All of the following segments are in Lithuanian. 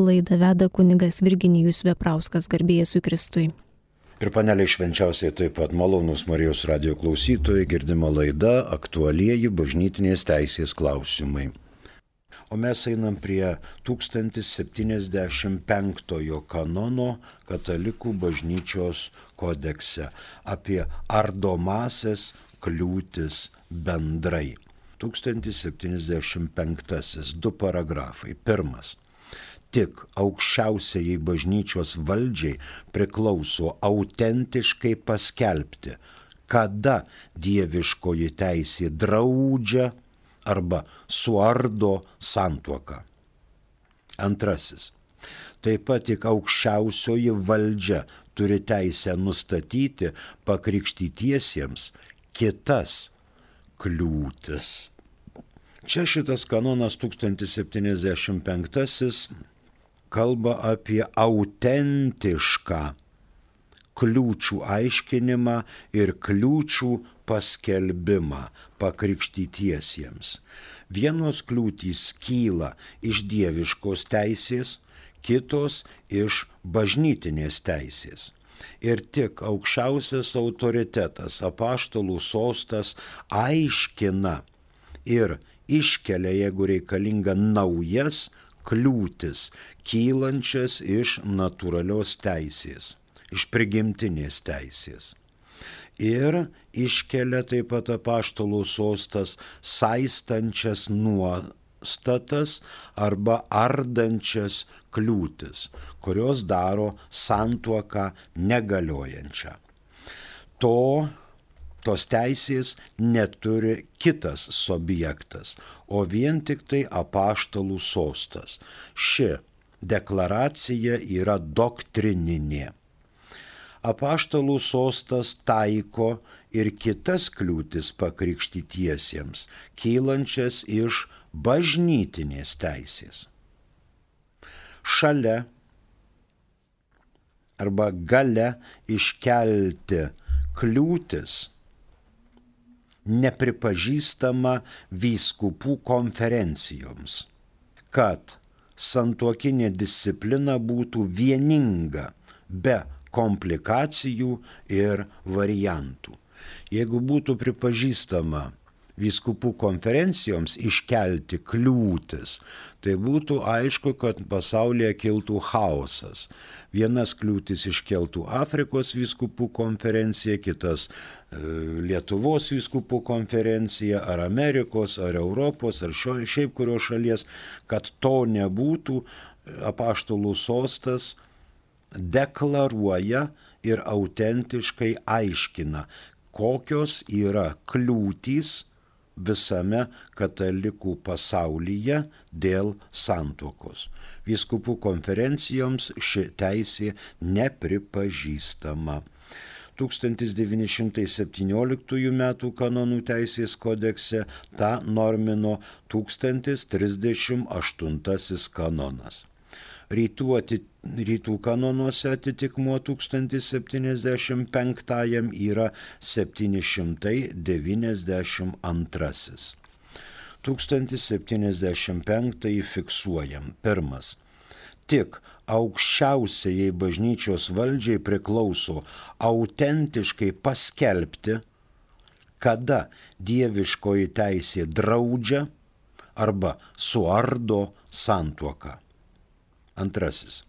Laidą veda kunigas Virginijus Veprauskas garbėjai su Kristui. Ir paneliai švenčiausiai taip pat malonus Marijos radio klausytojai girdima laida aktualieji bažnytinės teisės klausimai. O mes einam prie 1075 kanono katalikų bažnyčios kodekse apie ardomasias kliūtis bendrai. 1075. Du paragrafai. Pirmas tik aukščiausiai bažnyčios valdžiai priklauso autentiškai paskelbti, kada dieviškoji teisė draudžia arba suardo santuoką. Antrasis. Taip pat tik aukščiausioji valdžia turi teisę nustatyti pakrikštytiesiems kitas kliūtis. Čia šitas kanonas 1075 kalba apie autentišką kliūčių aiškinimą ir kliūčių paskelbimą pakrikštytiesiems. Vienos kliūtys kyla iš dieviškos teisės, kitos iš bažnytinės teisės. Ir tik aukščiausias autoritetas, apaštalų sostas, aiškina ir iškelia, jeigu reikalinga, naujas kliūtis, kylančias iš natūralios teisės, iš prigimtinės teisės. Ir iškelia taip pat apaštalų sostas saistančias nuostatas arba ardančias kliūtis, kurios daro santuoką negaliojančią. To tos teisės neturi kitas subjektas, o vien tik tai apaštalų sostas. Ši deklaracija yra doktrininė. Apaštalų sostas taiko ir kitas kliūtis pakrikštytiesiems, kylančias iš bažnytinės teisės. Šalia arba gale iškelti kliūtis nepripažįstama vyskupų konferencijoms, kad santuokinė disciplina būtų vieninga be komplikacijų ir variantų. Jeigu būtų pripažįstama vyskupų konferencijoms iškelti kliūtis, tai būtų aišku, kad pasaulyje kiltų chaosas. Vienas kliūtis iškeltų Afrikos vyskupų konferencija, kitas e, Lietuvos vyskupų konferencija, ar Amerikos, ar Europos, ar šio, šiaip kurios šalies, kad to nebūtų, apaštalų sostas deklaruoja ir autentiškai aiškina, kokios yra kliūtys visame katalikų pasaulyje dėl santokos. Vyskupų konferencijoms ši teisė nepripažįstama. 1917 m. kanonų teisės kodekse tą normino 1038 kanonas rytų, atit, rytų kanonuose atitikmuo 1075 yra 792. 1075 fiksuojam. Pirmas. Tik aukščiausiai bažnyčios valdžiai priklauso autentiškai paskelbti, kada dieviškoji teisė draudžia arba suardo santuoką. Antrasis.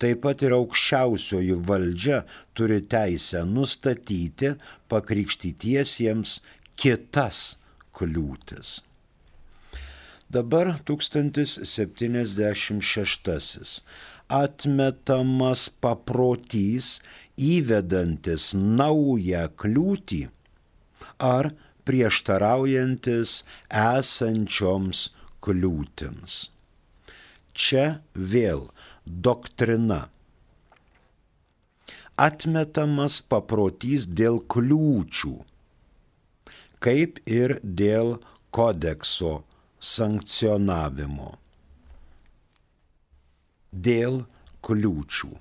Taip pat ir aukščiausioji valdžia turi teisę nustatyti pakrikštytiesiems kitas kliūtis. Dabar 1076. Atmetamas paprotys įvedantis naują kliūtį ar prieštaraujantis esančioms kliūtims. Čia vėl doktrina. Atmetamas paprotys dėl kliūčių, kaip ir dėl kodekso sankcionavimo. Dėl kliūčių.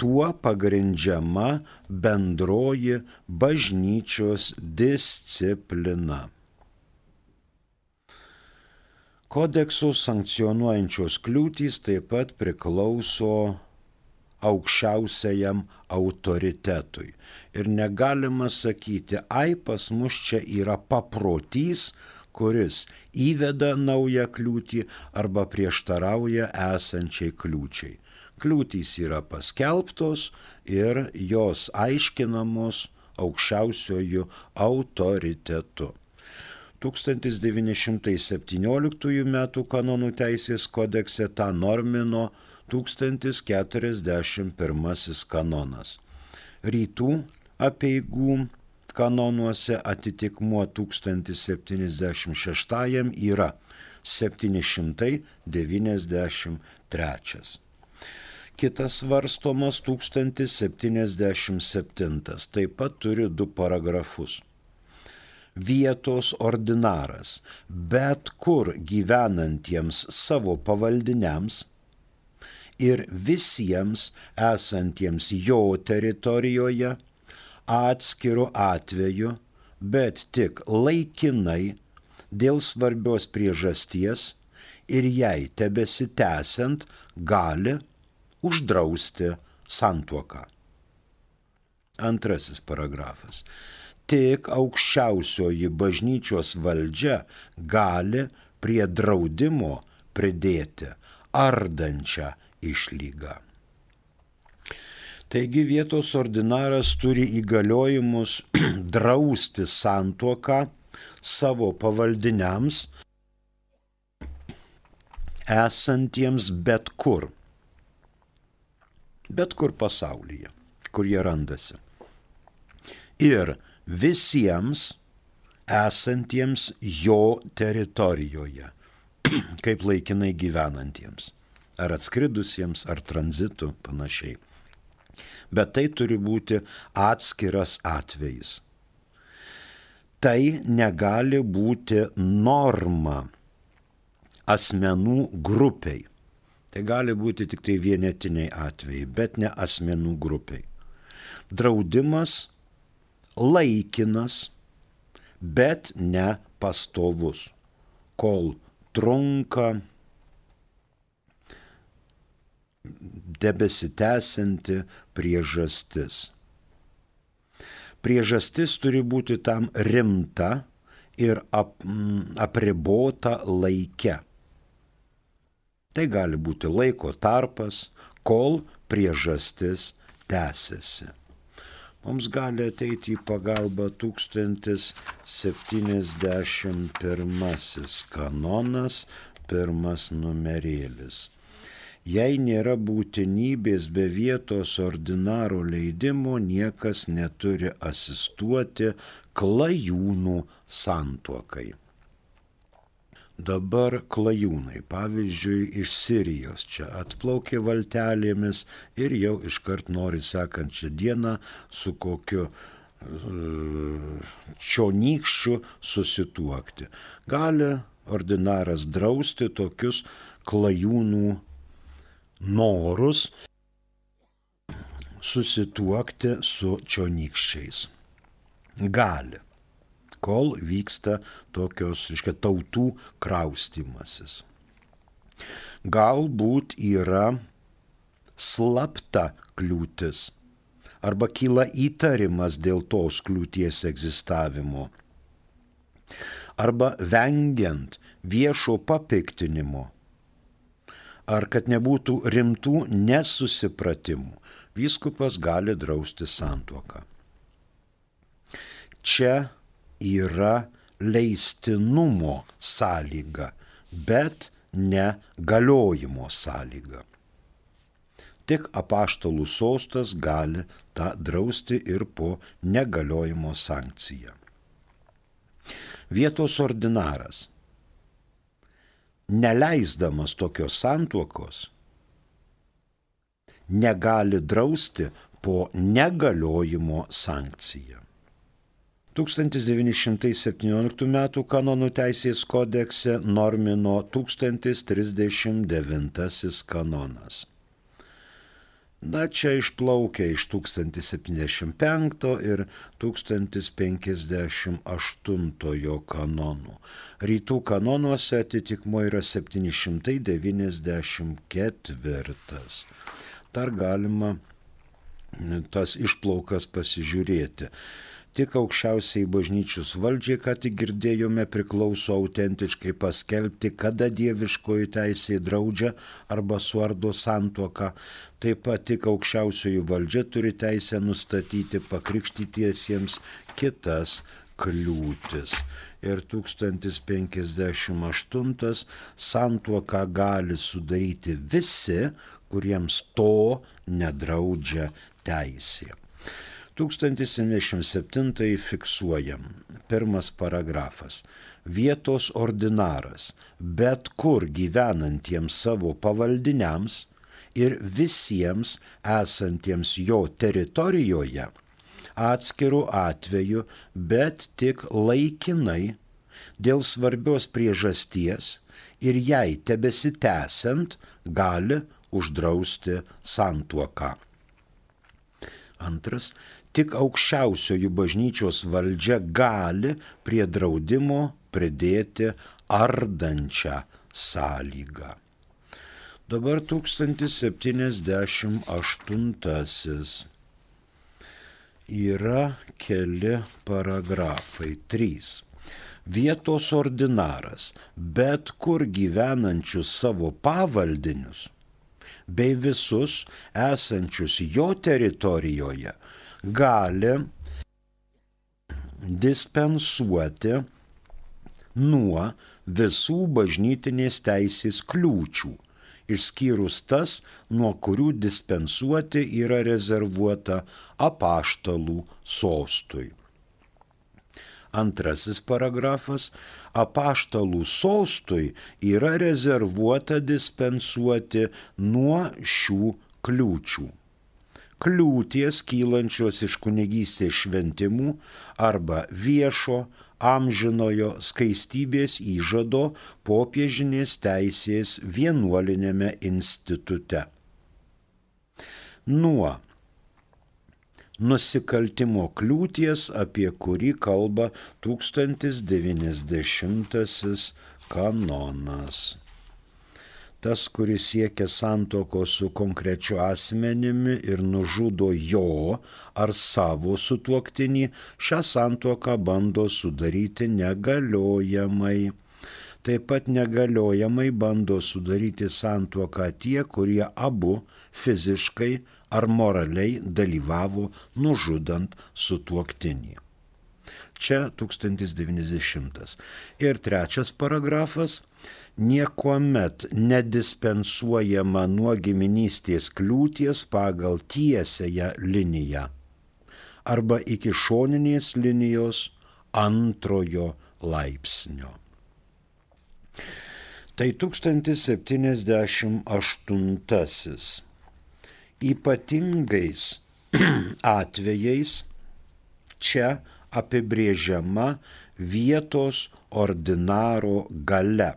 Tuo pagrindžiama bendroji bažnyčios disciplina. Kodeksų sankcionuojančios kliūtys taip pat priklauso aukščiausiajam autoritetui. Ir negalima sakyti, ai pas mus čia yra paprotys, kuris įveda naują kliūtį arba prieštarauja esančiai kliūčiai. Kliūtys yra paskelbtos ir jos aiškinamos aukščiausiojų autoritetu. 1917 m. kanonų teisės kodekse tą normino 1041 kanonas. Rytų apieigų kanonuose atitikmuo 1076 yra 793. Kitas svarstomas 1077, taip pat turi du paragrafus vietos ordinaras, bet kur gyvenantiems savo pavaldiniams ir visiems esantiems jo teritorijoje atskiru atveju, bet tik laikinai dėl svarbios priežasties ir jai tebesitęsiant gali uždrausti santuoką. Antrasis paragrafas tik aukščiausioji bažnyčios valdžia gali prie draudimo pridėti ardančią išlygą. Taigi vietos ordinaras turi įgaliojimus drausti santuoką savo pavaldiniams esantiems bet kur. Bet kur pasaulyje, kur jie randasi. Ir visiems esantiems jo teritorijoje, kaip laikinai gyvenantiems, ar atskridusiems, ar tranzitu panašiai. Bet tai turi būti atskiras atvejis. Tai negali būti norma asmenų grupiai. Tai gali būti tik tai vienetiniai atvejai, bet ne asmenų grupiai. Draudimas laikinas, bet ne pastovus, kol trunka debesitęsianti priežastis. Priežastis turi būti tam rimta ir ap, apribota laike. Tai gali būti laiko tarpas, kol priežastis tęsiasi. Mums gali ateiti į pagalbą 1071 kanonas, pirmas numerėlis. Jei nėra būtinybės be vietos ordinaro leidimo, niekas neturi asistuoti klajūnų santuokai dabar klajūnai, pavyzdžiui, iš Sirijos čia atplaukė valtelėmis ir jau iškart nori sekančią dieną su kokiu e, čionykščiu susituokti. Gali ordinaras drausti tokius klajūnų norus susituokti su čionykščiais. Gali kol vyksta tokios, reiškia, tautų kraustimasis. Galbūt yra slapta kliūtis arba kyla įtarimas dėl tos kliūties egzistavimo arba vengiant viešo papiktinimo ar kad nebūtų rimtų nesusipratimų, vyskupas gali drausti santuoką. Čia yra leistinumo sąlyga, bet ne galiojimo sąlyga. Tik apaštalų sostas gali tą drausti ir po negaliojimo sankciją. Vietos ordinaras, neleisdamas tokios santuokos, negali drausti po negaliojimo sankciją. 1917 m. kanonų teisės kodekse normino 1039 kanonas. Na, čia išplaukia iš 1075 ir 1058 kanonų. Rytų kanonuose atitikmo yra 794. Dar galima tas išplaukas pasižiūrėti. Tik aukščiausiai bažnyčios valdžiai, ką tik girdėjome, priklauso autentiškai paskelbti, kada dieviškoji teisė draudžia arba suardo santuoką. Taip pat tik aukščiausioji valdžia turi teisę nustatyti pakrikštytiesiems kitas kliūtis. Ir 1058 santuoką gali sudaryti visi, kuriems to nedraudžia teisė. 1077 fiksuojam. Pirmas paragrafas. Vietos ordinaras, bet kur gyvenantiems savo pavaldiniams ir visiems esantiems jo teritorijoje, atskirų atveju, bet tik laikinai, dėl svarbios priežasties ir jai tebesitęsiant gali uždrausti santuoką. Antras, tik aukščiausioji bažnyčios valdžia gali prie draudimo pridėti ardančią sąlygą. Dabar 1078 yra keli paragrafai. 3. Vietos ordinaras, bet kur gyvenančius savo pavaldinius bei visus esančius jo teritorijoje gali dispensuoti nuo visų bažnytinės teisės kliūčių, išskyrus tas, nuo kurių dispensuoti yra rezervuota apaštalų sostui. Antrasis paragrafas - apaštalų sostui yra rezervuota dispensuoti nuo šių kliūčių. Kliūties kylančios iš kunigystės šventimų arba viešo, amžinojo skaistybės įžado popiežinės teisės vienuolinėme institute. Nuo nusikaltimo kliūties, apie kurį kalba 1090 kanonas. Tas, kuris siekia santoko su konkrečiu asmenimi ir nužudo jo ar savo sutuoktinį, šią santoką bando sudaryti negaliojamai. Taip pat negaliojamai bando sudaryti santuoką tie, kurie abu fiziškai ar moraliai dalyvavo nužudant sutuoktinį. Čia 1090. Ir trečias paragrafas niekuomet nedispensuojama nuo giminystės kliūties pagal tiesąją liniją arba iki šoninės linijos antrojo laipsnio. Tai 1078 ypatingais atvejais čia apibrėžiama vietos ordinaro gale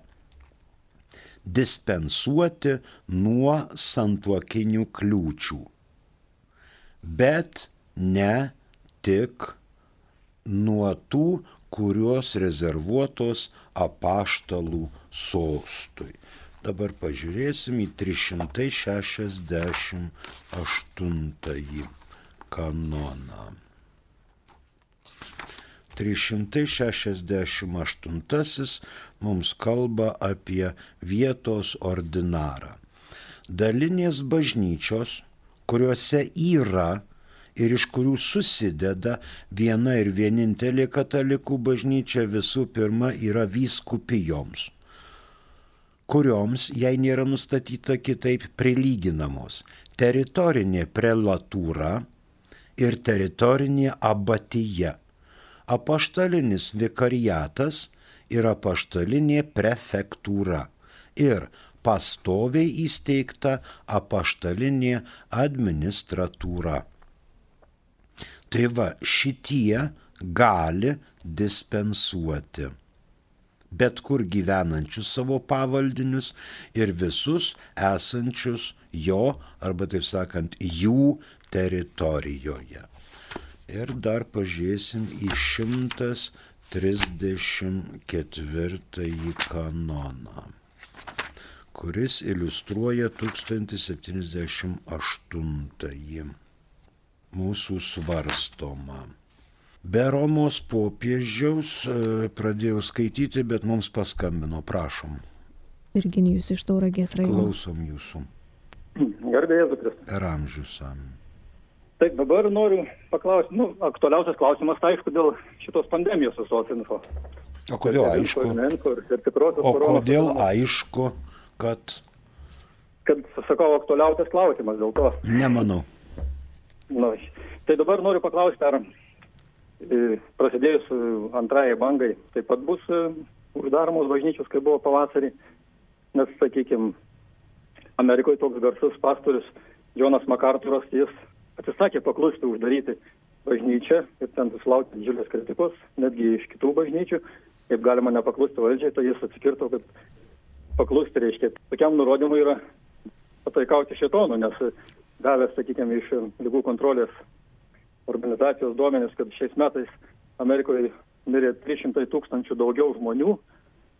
dispensuoti nuo santuokinių kliūčių, bet ne tik nuo tų, kurios rezervuotos apaštalų sostui. Dabar pažiūrėsim į 368 kanoną. 368 mums kalba apie vietos ordinarą. Dalinės bažnyčios, kuriuose yra ir iš kurių susideda viena ir vienintelė katalikų bažnyčia visų pirma yra vyskupijoms kurioms, jei nėra nustatyta kitaip, prilyginamos. Teritorinė prelatūra ir teritorinė abatyje, apaštalinis vikariatas ir apaštalinė prefektūra. Ir pastoviai įsteigta apaštalinė administratūra. Tai va, šitie gali dispensuoti bet kur gyvenančius savo pavaldinius ir visus esančius jo, arba taip sakant, jų teritorijoje. Ir dar pažiūrėsim į 134 kanoną kuris iliustruoja 1078 mūsų svarstomą. Be Romos popiežiaus e, pradėjau skaityti, bet mums paskambino, prašom. Virginijus iš Tauragės rajono. Klausom jūsų. Garbėjai, Kristus. Per amžius. Taip, dabar noriu paklausti, nu, aktualiausias klausimas, tai aišku, dėl šitos pandemijos visos info. O kodėl aišku? O kodėl aišku, kad... Kad, sakau, aktualiausias klausimas dėl to. Nemanau. Nu, tai dabar noriu paklausti, ar prasidėjus e, antrajai bangai taip pat bus e, uždaromos bažnyčios, kaip buvo pavasarį, nes, sakykime, Amerikoje toks garsus pastorius Jonas Makarturas, jis atsisakė paklusti uždaryti bažnyčią ir ten susilaukti didžiulės kritikos, netgi iš kitų bažnyčių, kaip galima nepaklusti valdžiai, tai jis atsikirto, kad paklusti reiškia, tokiam nurodymui yra pataikauti šetonu, nes gavęs, sakykime, iš lygų kontrolės organizacijos duomenys, kad šiais metais Amerikoje mirė 300 tūkstančių daugiau žmonių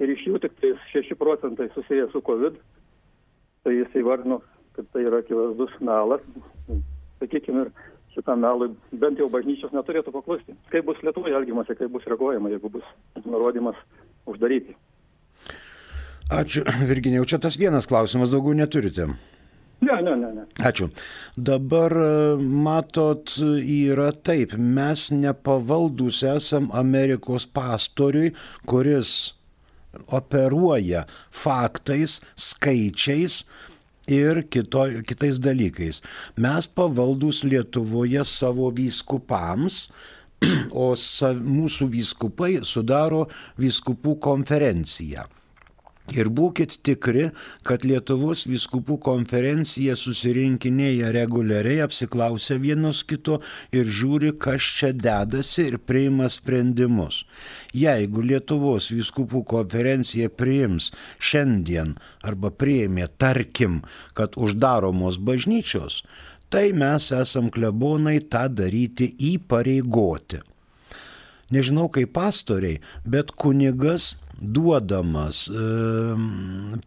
ir iš jų tik 6 procentai susijęs su COVID, tai jis įvardino, kad tai yra akivaizdus melas, sakykime, ir šitam melui bent jau bažnyčios neturėtų paklusti. Kaip bus Lietuvoje elgiamasi, kaip bus reaguojama, jeigu bus nurodymas uždaryti. Ačiū, Virginijau, čia tas vienas klausimas, daugiau neturite. Ne, ne, ne, ne. Ačiū. Dabar matot, yra taip, mes nepavaldus esam Amerikos pastoriui, kuris operuoja faktais, skaičiais ir kito, kitais dalykais. Mes pavaldus Lietuvoje savo vyskupams, o sav, mūsų vyskupai sudaro vyskupų konferenciją. Ir būkite tikri, kad Lietuvos viskupų konferencija susirinkinėja reguliariai, apsiklausia vienos kito ir žiūri, kas čia dedasi ir priima sprendimus. Jeigu Lietuvos viskupų konferencija priims šiandien arba priėmė, tarkim, kad uždaromos bažnyčios, tai mes esam klebonai tą daryti įpareigoti. Nežinau kaip pastoriai, bet kunigas duodamas,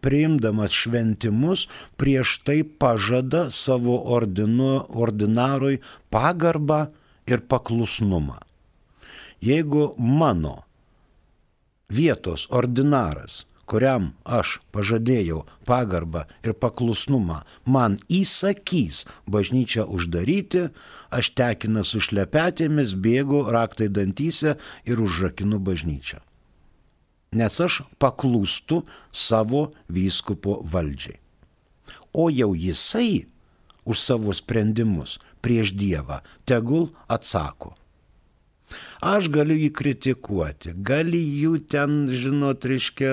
priimdamas šventimus, prieš tai pažada savo ordinu, ordinarui pagarbą ir paklusnumą. Jeigu mano vietos ordinaras, kuriam aš pažadėjau pagarbą ir paklusnumą, man įsakys bažnyčią uždaryti, aš tekina su šlepetėmis, bėgu raktai dantyse ir užrakinu bažnyčią nes aš paklūstu savo vyskupo valdžiai. O jau jisai už savo sprendimus prieš Dievą tegul atsako. Aš galiu jį kritikuoti, gali jų ten, žinot, reiškia,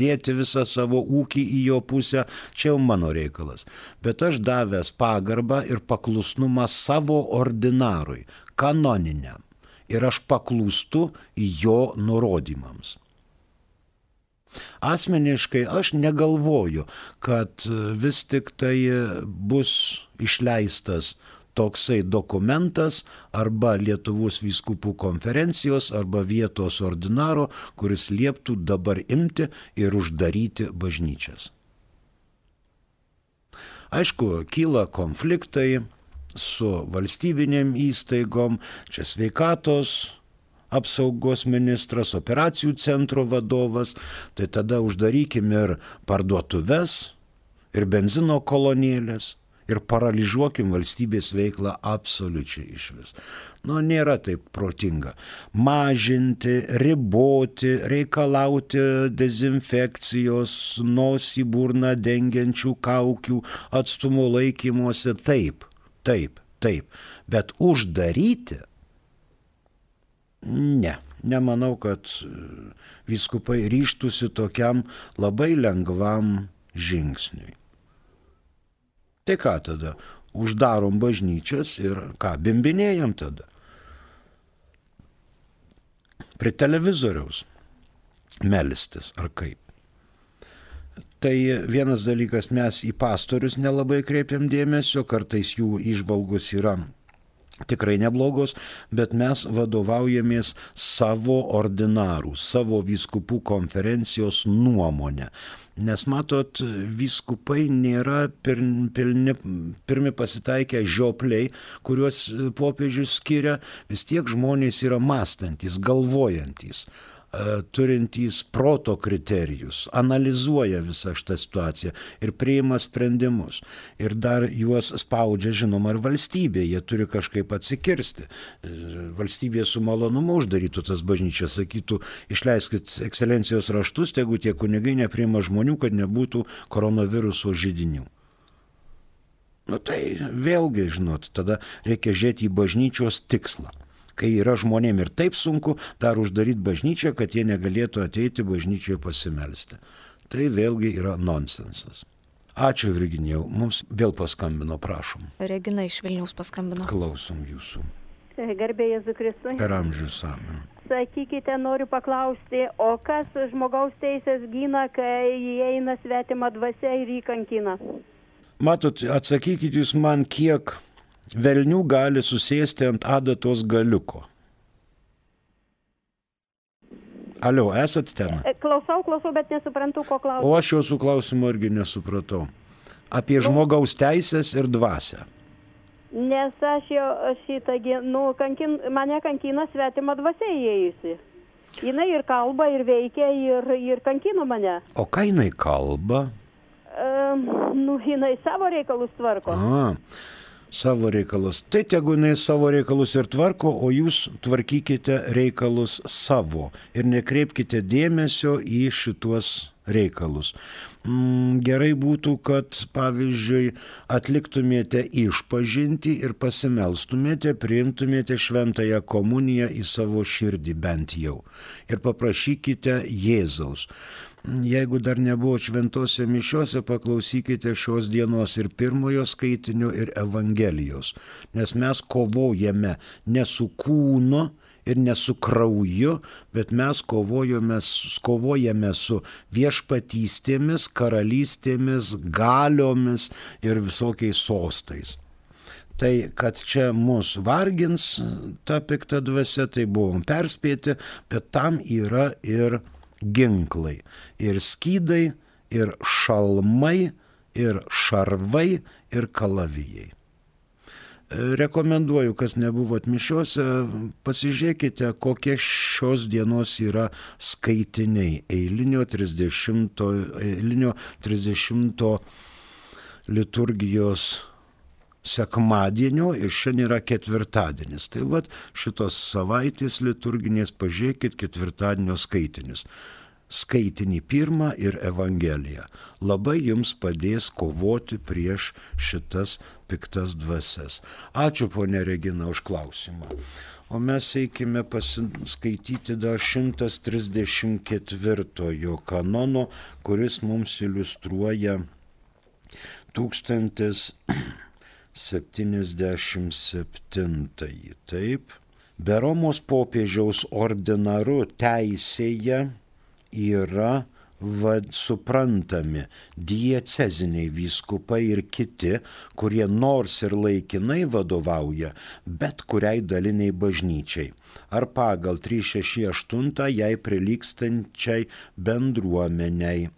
dėti visą savo ūkį į jo pusę, čia jau mano reikalas. Bet aš davęs pagarbą ir paklusnumą savo ordinarui, kanoniniam. Ir aš paklūstu jo nurodymams. Asmeniškai aš negalvoju, kad vis tik tai bus išleistas toksai dokumentas arba Lietuvos vyskupų konferencijos arba vietos ordinaro, kuris lieptų dabar imti ir uždaryti bažnyčias. Aišku, kyla konfliktai su valstybinėm įstaigom, čia sveikatos apsaugos ministras, operacijų centro vadovas, tai tada uždarykim ir parduotuves, ir benzino kolonėlės, ir paralyžiuokim valstybės veiklą absoliučiai iš vis. Nu, nėra taip protinga. Mažinti, riboti, reikalauti dezinfekcijos, nosį burną dengiančių kaukių, atstumo laikymuose, taip, taip, taip. Bet uždaryti Ne, nemanau, kad e, viskupai ryštųsi tokiam labai lengvam žingsniui. Tai ką tada? Uždarom bažnyčias ir ką, bimbinėjom tada. Prie televizoriaus melstis ar kaip. Tai vienas dalykas, mes į pastorius nelabai kreipiam dėmesio, kartais jų išvalgus yra tikrai neblogos, bet mes vadovaujamės savo ordinarų, savo vyskupų konferencijos nuomonę. Nes matot, vyskupai nėra pilni, pirmi pasitaikę žiopliai, kuriuos popiežius skiria, vis tiek žmonės yra mąstantis, galvojantis. E, turintys proto kriterijus, analizuoja visą šitą situaciją ir priima sprendimus. Ir dar juos spaudžia, žinoma, ir valstybė, jie turi kažkaip atsikirsti. E, valstybė su malonumu uždarytų tas bažnyčias, sakytų, išleiskit ekscelencijos raštus, tegu tie kunigai nepriima žmonių, kad nebūtų koronaviruso žydinių. Nu tai vėlgi, žinot, tada reikia žiūrėti į bažnyčios tikslą kai yra žmonėm ir taip sunku, dar uždaryti bažnyčią, kad jie negalėtų ateiti bažnyčioje pasimelsti. Tai vėlgi yra nonsensas. Ačiū, Virginijau. Mums vėl paskambino, prašom. Regina iš Vilniaus paskambino. Klausom jūsų. Garbė Jėzų Kristui. Per amžius amen. Sakykite, noriu paklausti, o kas žmogaus teisės gyna, kai įeina svetima dvasia ir įkankina? Matot, atsakykit jūs man, kiek velnių gali susėsti ant adatos galiuko. Alio, esat ten? E, klausau, klausau, bet nesuprantu, ko klausau. O aš jūsų klausimo irgi nesupratau. Apie nu. žmogaus teisės ir dvasę. Nes aš jau šitą, nu, kankin, mane kankina svetima dvasia įėjusi. Jis ir kalba, ir veikia, ir, ir kankina mane. O ką jinai kalba? Um, nu, jinai savo reikalus tvarko. A savo reikalus. Tai tegu jinai savo reikalus ir tvarko, o jūs tvarkykite reikalus savo ir nekreipkite dėmesio į šituos reikalus. Mm, gerai būtų, kad pavyzdžiui atliktumėte išpažinti ir pasimelstumėte, priimtumėte šventąją komuniją į savo širdį bent jau ir paprašykite Jėzaus. Jeigu dar nebuvo šventose mišiuose, paklausykite šios dienos ir pirmojo skaitinio ir Evangelijos, nes mes kovojame ne su kūnu ir ne su krauju, bet mes kovojame, kovojame su viešpatystėmis, karalystėmis, galiomis ir visokiais sostais. Tai, kad čia mus vargins ta pikta dvasia, tai buvom perspėti, bet tam yra ir ginklai. Ir skydai, ir šalmai, ir šarvai, ir kalavijai. Rekomenduoju, kas nebuvot mišiuose, pasižiūrėkite, kokie šios dienos yra skaitiniai eilinio 30, eilinio 30 liturgijos sekmadienio ir šiandien yra ketvirtadienis. Tai vad šitos savaitės liturginės pažiūrėkit ketvirtadienio skaitinius. Skaitinį pirmą ir Evangeliją. Labai jums padės kovoti prieš šitas piktas dvasias. Ačiū ponė Regina už klausimą. O mes eikime pasiskaityti dar 134 kanono, kuris mums iliustruoja 1000. 77. Taip. Be Romos popiežiaus ordinaru teisėje yra vad, suprantami dieceziniai vyskupai ir kiti, kurie nors ir laikinai vadovauja bet kuriai daliniai bažnyčiai ar pagal 368 jai prilykstančiai bendruomeniai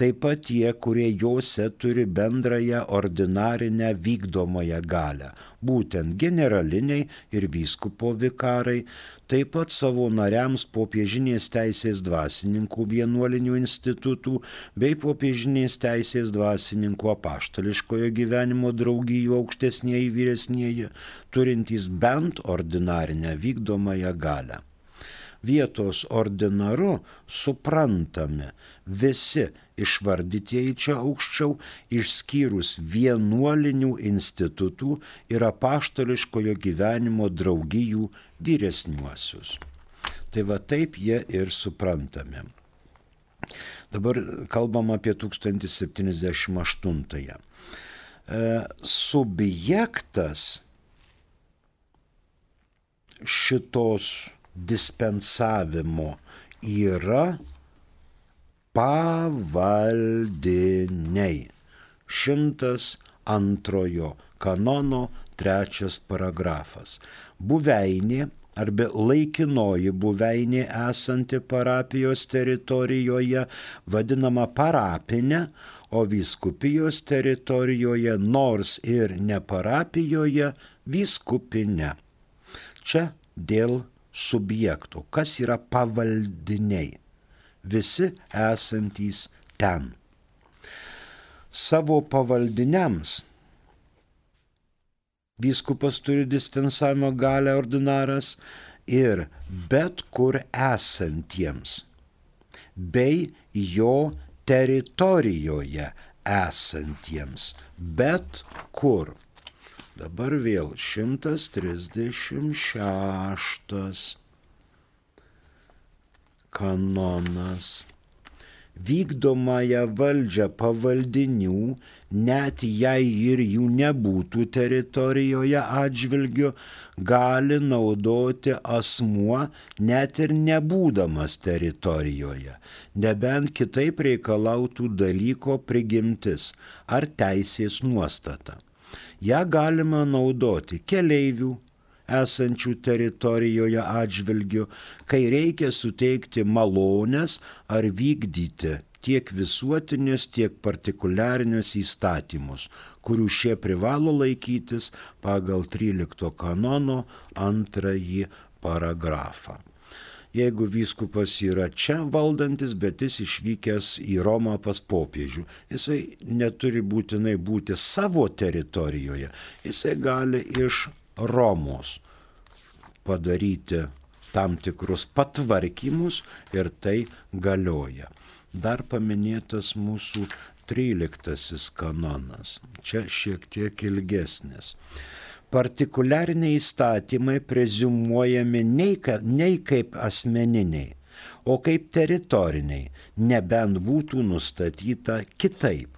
taip pat tie, kurie juose turi bendrąją ordinarinę vykdomąją galę, būtent generaliniai ir vyskupo vikarai, taip pat savo nariams popiežinės teisės dvasininkų vienuolinių institutų bei popiežinės teisės dvasininkų apaštališkojo gyvenimo draugijų aukštesnėji vyresnėji, turintys bent ordinarinę vykdomąją galę vietos ordinaru suprantami visi išvardytieji čia aukščiau, išskyrus vienuolinių institutų ir apaštališkojo gyvenimo draugijų vyresniuosius. Tai va taip jie ir suprantami. Dabar kalbam apie 1078. E, subjektas šitos dispensavimo yra pavaldiniai. Šimtas antrojo kanono trečias paragrafas. Buveinė arba laikinoji buveinė esanti parapijos teritorijoje vadinama parapinė, o vyskupijos teritorijoje nors ir ne parapijoje vyskupinė. Čia dėl subjektų, kas yra pavaldiniai. Visi esantys ten. Savo pavaldiniams Vyskupas turi distansavimo galę ordinaras ir bet kur esantiems, bei jo teritorijoje esantiems, bet kur. Dabar vėl 136 kanonas. Vykdomąją valdžią pavaldinių, net jei ir jų nebūtų teritorijoje atžvilgiu, gali naudoti asmuo net ir nebūdamas teritorijoje, nebent kitaip reikalautų dalyko prigimtis ar teisės nuostata. Ja galima naudoti keleivių, esančių teritorijoje atžvilgiu, kai reikia suteikti malonės ar vykdyti tiek visuotinius, tiek partikuliarinius įstatymus, kurių šie privalo laikytis pagal 13 kanono antrąjį paragrafą. Jeigu vyskupas yra čia valdantis, bet jis išvykęs į Romą pas popiežių, jisai neturi būtinai būti savo teritorijoje, jisai gali iš Romos padaryti tam tikrus patvarkymus ir tai galioja. Dar paminėtas mūsų 13 kanonas. Čia šiek tiek ilgesnis. Partikuliariniai įstatymai prezumuojami nei, nei kaip asmeniniai, o kaip teritoriniai, nebent būtų nustatyta kitaip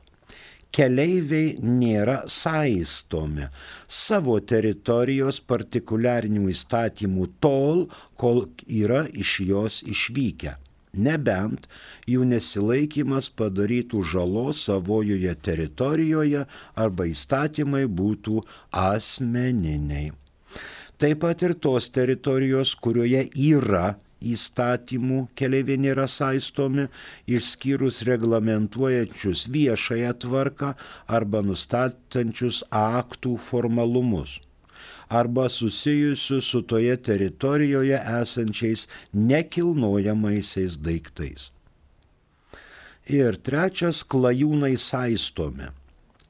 keleiviai nėra saistomi savo teritorijos partikuliarinių įstatymų tol, kol yra iš jos išvykę. Nebent jų nesilaikimas padarytų žalos savojoje teritorijoje arba įstatymai būtų asmeniniai. Taip pat ir tos teritorijos, kurioje yra įstatymų keliaiviai nėra saistomi, išskyrus reglamentuojančius viešąją tvarką arba nustatančius aktų formalumus arba susijusius su toje teritorijoje esančiais nekilnojamaisiais daiktais. Ir trečias klajūnai saistomi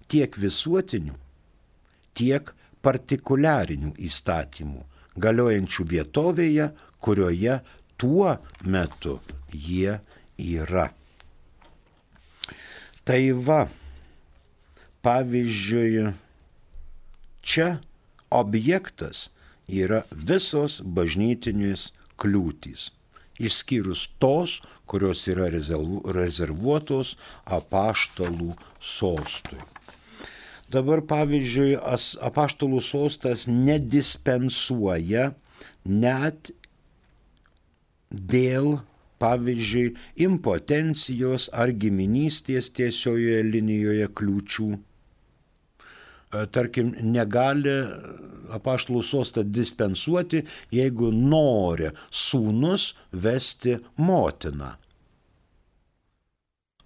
tiek visuotinių, tiek partikuliarinių įstatymų, galiojančių vietovėje, kurioje tuo metu jie yra. Tai va, pavyzdžiui, čia objektas yra visos bažnytinės kliūtys, išskyrus tos, kurios yra rezervuotos apaštalų sostui. Dabar, pavyzdžiui, apaštalų sostas nedispensuoja net dėl, pavyzdžiui, impotencijos ar giminystės tiesiojoje linijoje kliūčių. E, tarkim, negali apaštalų sostą dispensuoti, jeigu nori sūnus vesti motiną.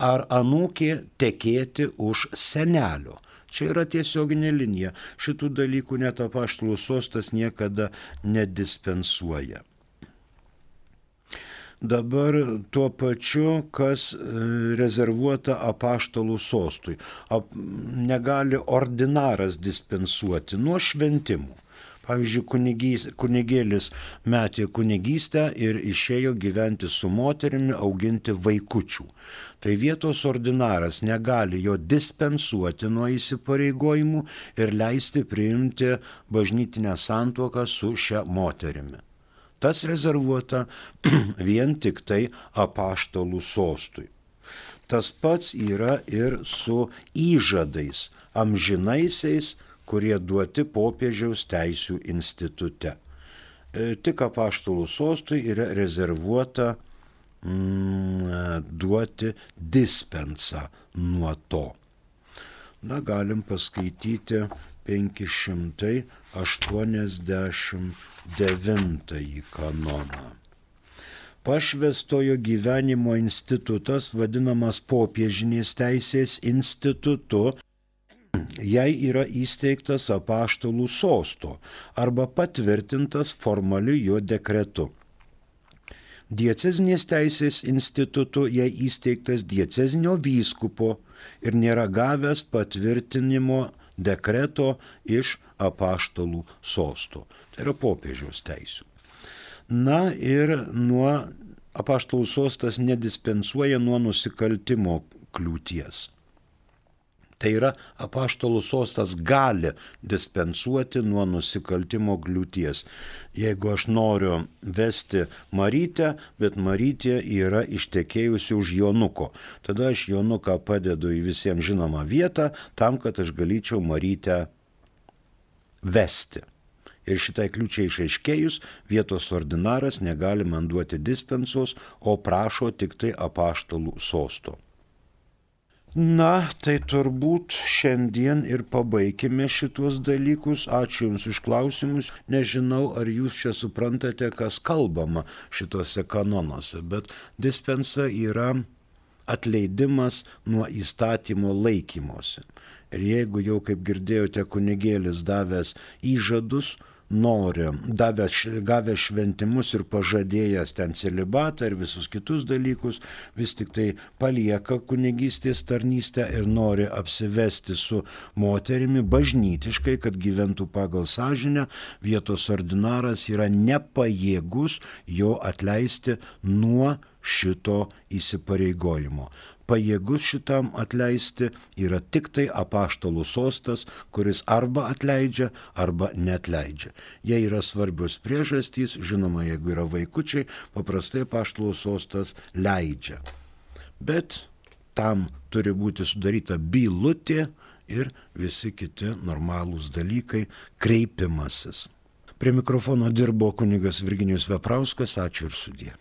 Ar anūkė tekėti už senelio. Čia yra tiesioginė linija. Šitų dalykų net apaštalų sostas niekada nedispensuoja dabar tuo pačiu, kas e, rezervuota apaštalų sostui. Ap, negali ordinaras dispensuoti nuo šventimų. Pavyzdžiui, kunigys, kunigėlis metė kunigystę ir išėjo gyventi su moterimi, auginti vaikučių. Tai vietos ordinaras negali jo dispensuoti nuo įsipareigojimų ir leisti priimti bažnytinę santuoką su šia moterimi. Tas rezervuota vien tik tai apaštalų sostui. Tas pats yra ir su įžadais amžinaisiais, kurie duoti popiežiaus teisų institute. E, tik apaštalų sostui yra rezervuota mm, duoti dispensą nuo to. Na, galim paskaityti 589 kanoną. Pašvestojo gyvenimo institutas, vadinamas popiežinės teisės institutu, jei yra įsteigtas apaštalų sosto arba patvirtintas formaliu jo dekretu. Diecezinės teisės institutu jei įsteigtas diecezinio vyskupo ir nėra gavęs patvirtinimo dekreto iš apaštalų sostų. Tai yra popiežiaus teisų. Na ir nuo apaštalų sostas nedispensuoja nuo nusikaltimo kliūties. Tai yra apaštalų sostas gali dispensuoti nuo nusikaltimo kliūties. Jeigu aš noriu vesti Marytę, bet Marytė yra ištekėjusi už Jonuko, tada aš Jonuką padedu į visiems žinomą vietą tam, kad aš galėčiau Marytę vesti. Ir šitai kliūčiai išaiškėjus, vietos ordinaras negali man duoti dispensos, o prašo tik tai apaštalų sosto. Na, tai turbūt šiandien ir pabaikime šituos dalykus. Ačiū Jums už klausimus. Nežinau, ar Jūs čia suprantate, kas kalbama šituose kanonuose, bet dispensa yra atleidimas nuo įstatymo laikymosi. Ir jeigu jau, kaip girdėjote, kunigėlis davęs įžadus, nori, davęs, gavęs šventimus ir pažadėjęs ten celibatą ir visus kitus dalykus, vis tik tai palieka kunigystės tarnystę ir nori apsivesti su moterimi bažnytiškai, kad gyventų pagal sąžinę, vietos ordinaras yra nepajėgus jo atleisti nuo šito įsipareigojimo pajėgus šitam atleisti yra tik tai apaštalų sostas, kuris arba atleidžia, arba netleidžia. Jei yra svarbios priežastys, žinoma, jeigu yra vaikučiai, paprastai apaštalų sostas leidžia. Bet tam turi būti sudaryta bylutė ir visi kiti normalūs dalykai kreipimasis. Prie mikrofono dirbo kunigas Virginijus Veprauskas, ačiū ir sudė.